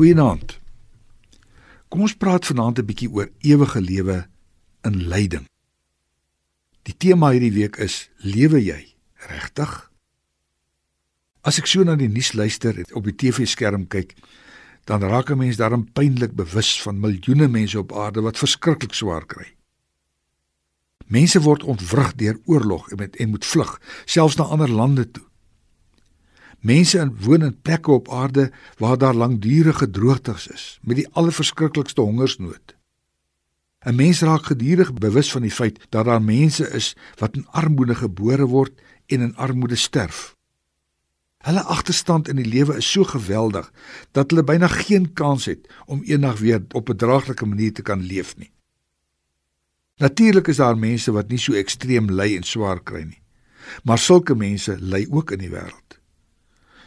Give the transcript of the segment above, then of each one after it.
Goeienaand. Kom ons praat vanaand 'n bietjie oor ewige lewe in lyding. Die tema hierdie week is: Lewe jy regtig? As ek so na die nuus luister en op die TV-skerm kyk, dan raak 'n mens daarom pynlik bewus van miljoene mense op aarde wat verskriklik swaar kry. Mense word ontwrig deur oorlog en met en moet vlug, selfs na ander lande toe. Mense woon in plekke op aarde waar daar langdurige droogtes is, met die allerverskriklikste hongersnood. 'n Mens raak gedurig bewus van die feit dat daar mense is wat in armoede gebore word en in armoede sterf. Hulle agterstand in die lewe is so geweldig dat hulle byna geen kans het om eendag weer op 'n draaglike manier te kan leef nie. Natuurlik is daar mense wat nie so ekstreem ly en swaar kry nie. Maar sulke mense ly ook in die wêreld.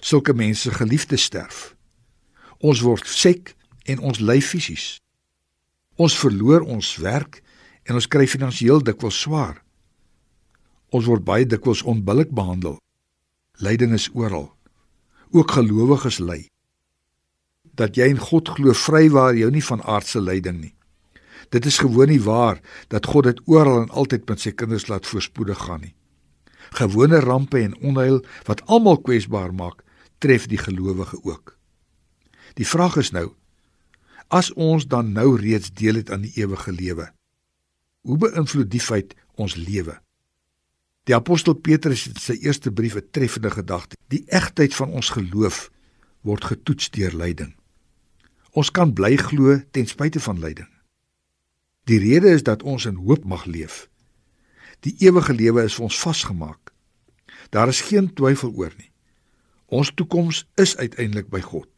Sulke mense geliefdes sterf. Ons word siek en ons ly fisies. Ons verloor ons werk en ons kry finansiëel dikwels swaar. Ons word baie dikwels onbillik behandel. Lyding is oral. Ook gelowiges ly. Dat jy in God glo vrywaar jou nie van aardse lyding nie. Dit is gewoon nie waar dat God dit oral en altyd met sy kinders laat voorspoedig gaan nie. Gewone rampe en onheil wat almal kwesbaar maak, tref die gelowige ook. Die vraag is nou: as ons dan nou reeds deel het aan die ewige lewe, hoe beïnvloed die feit ons lewe? Die apostel Petrus het sy eerste brief 'n treffende gedagte: Die egtheid van ons geloof word getoets deur lyding. Ons kan bly glo ten spyte van lyding. Die rede is dat ons in hoop mag leef. Die ewige lewe is vir ons vasgemaak. Daar is geen twyfel oor nie. Ons toekoms is uiteindelik by God.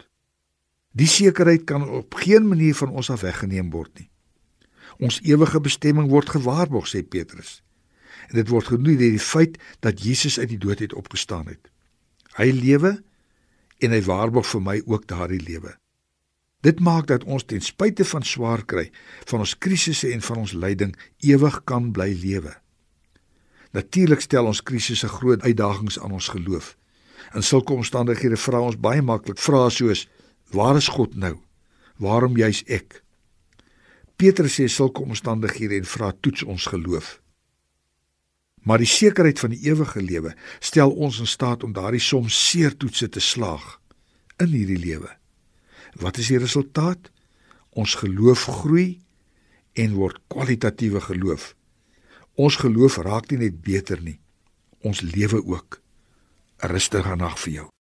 Die sekerheid kan op geen manier van ons af weggeneem word nie. Ons ewige bestemming word gewaarborg, sê Petrus. En dit word genoem deur die feit dat Jesus uit die dood het opgestaan het. Hy lewe en hy waarborg vir my ook daardie lewe. Dit maak dat ons ten spyte van swaar kry, van ons krisisse en van ons lyding ewig kan bly lewe. Natuurlik stel ons krisisse groot uitdagings aan ons geloof. In sulke omstandighede vra ons baie maklik vrae soos: Waar is God nou? Waarom juis ek? Petrus sê sulke omstandighede en vra toets ons geloof. Maar die sekerheid van die ewige lewe stel ons in staat om daardie som seer toetse te slaag in hierdie lewe. Wat is die resultaat? Ons geloof groei en word kwalitatiewe geloof. Ons geloof raak nie net beter nie. Ons lewe ook. 'n Rustige nag vir jou.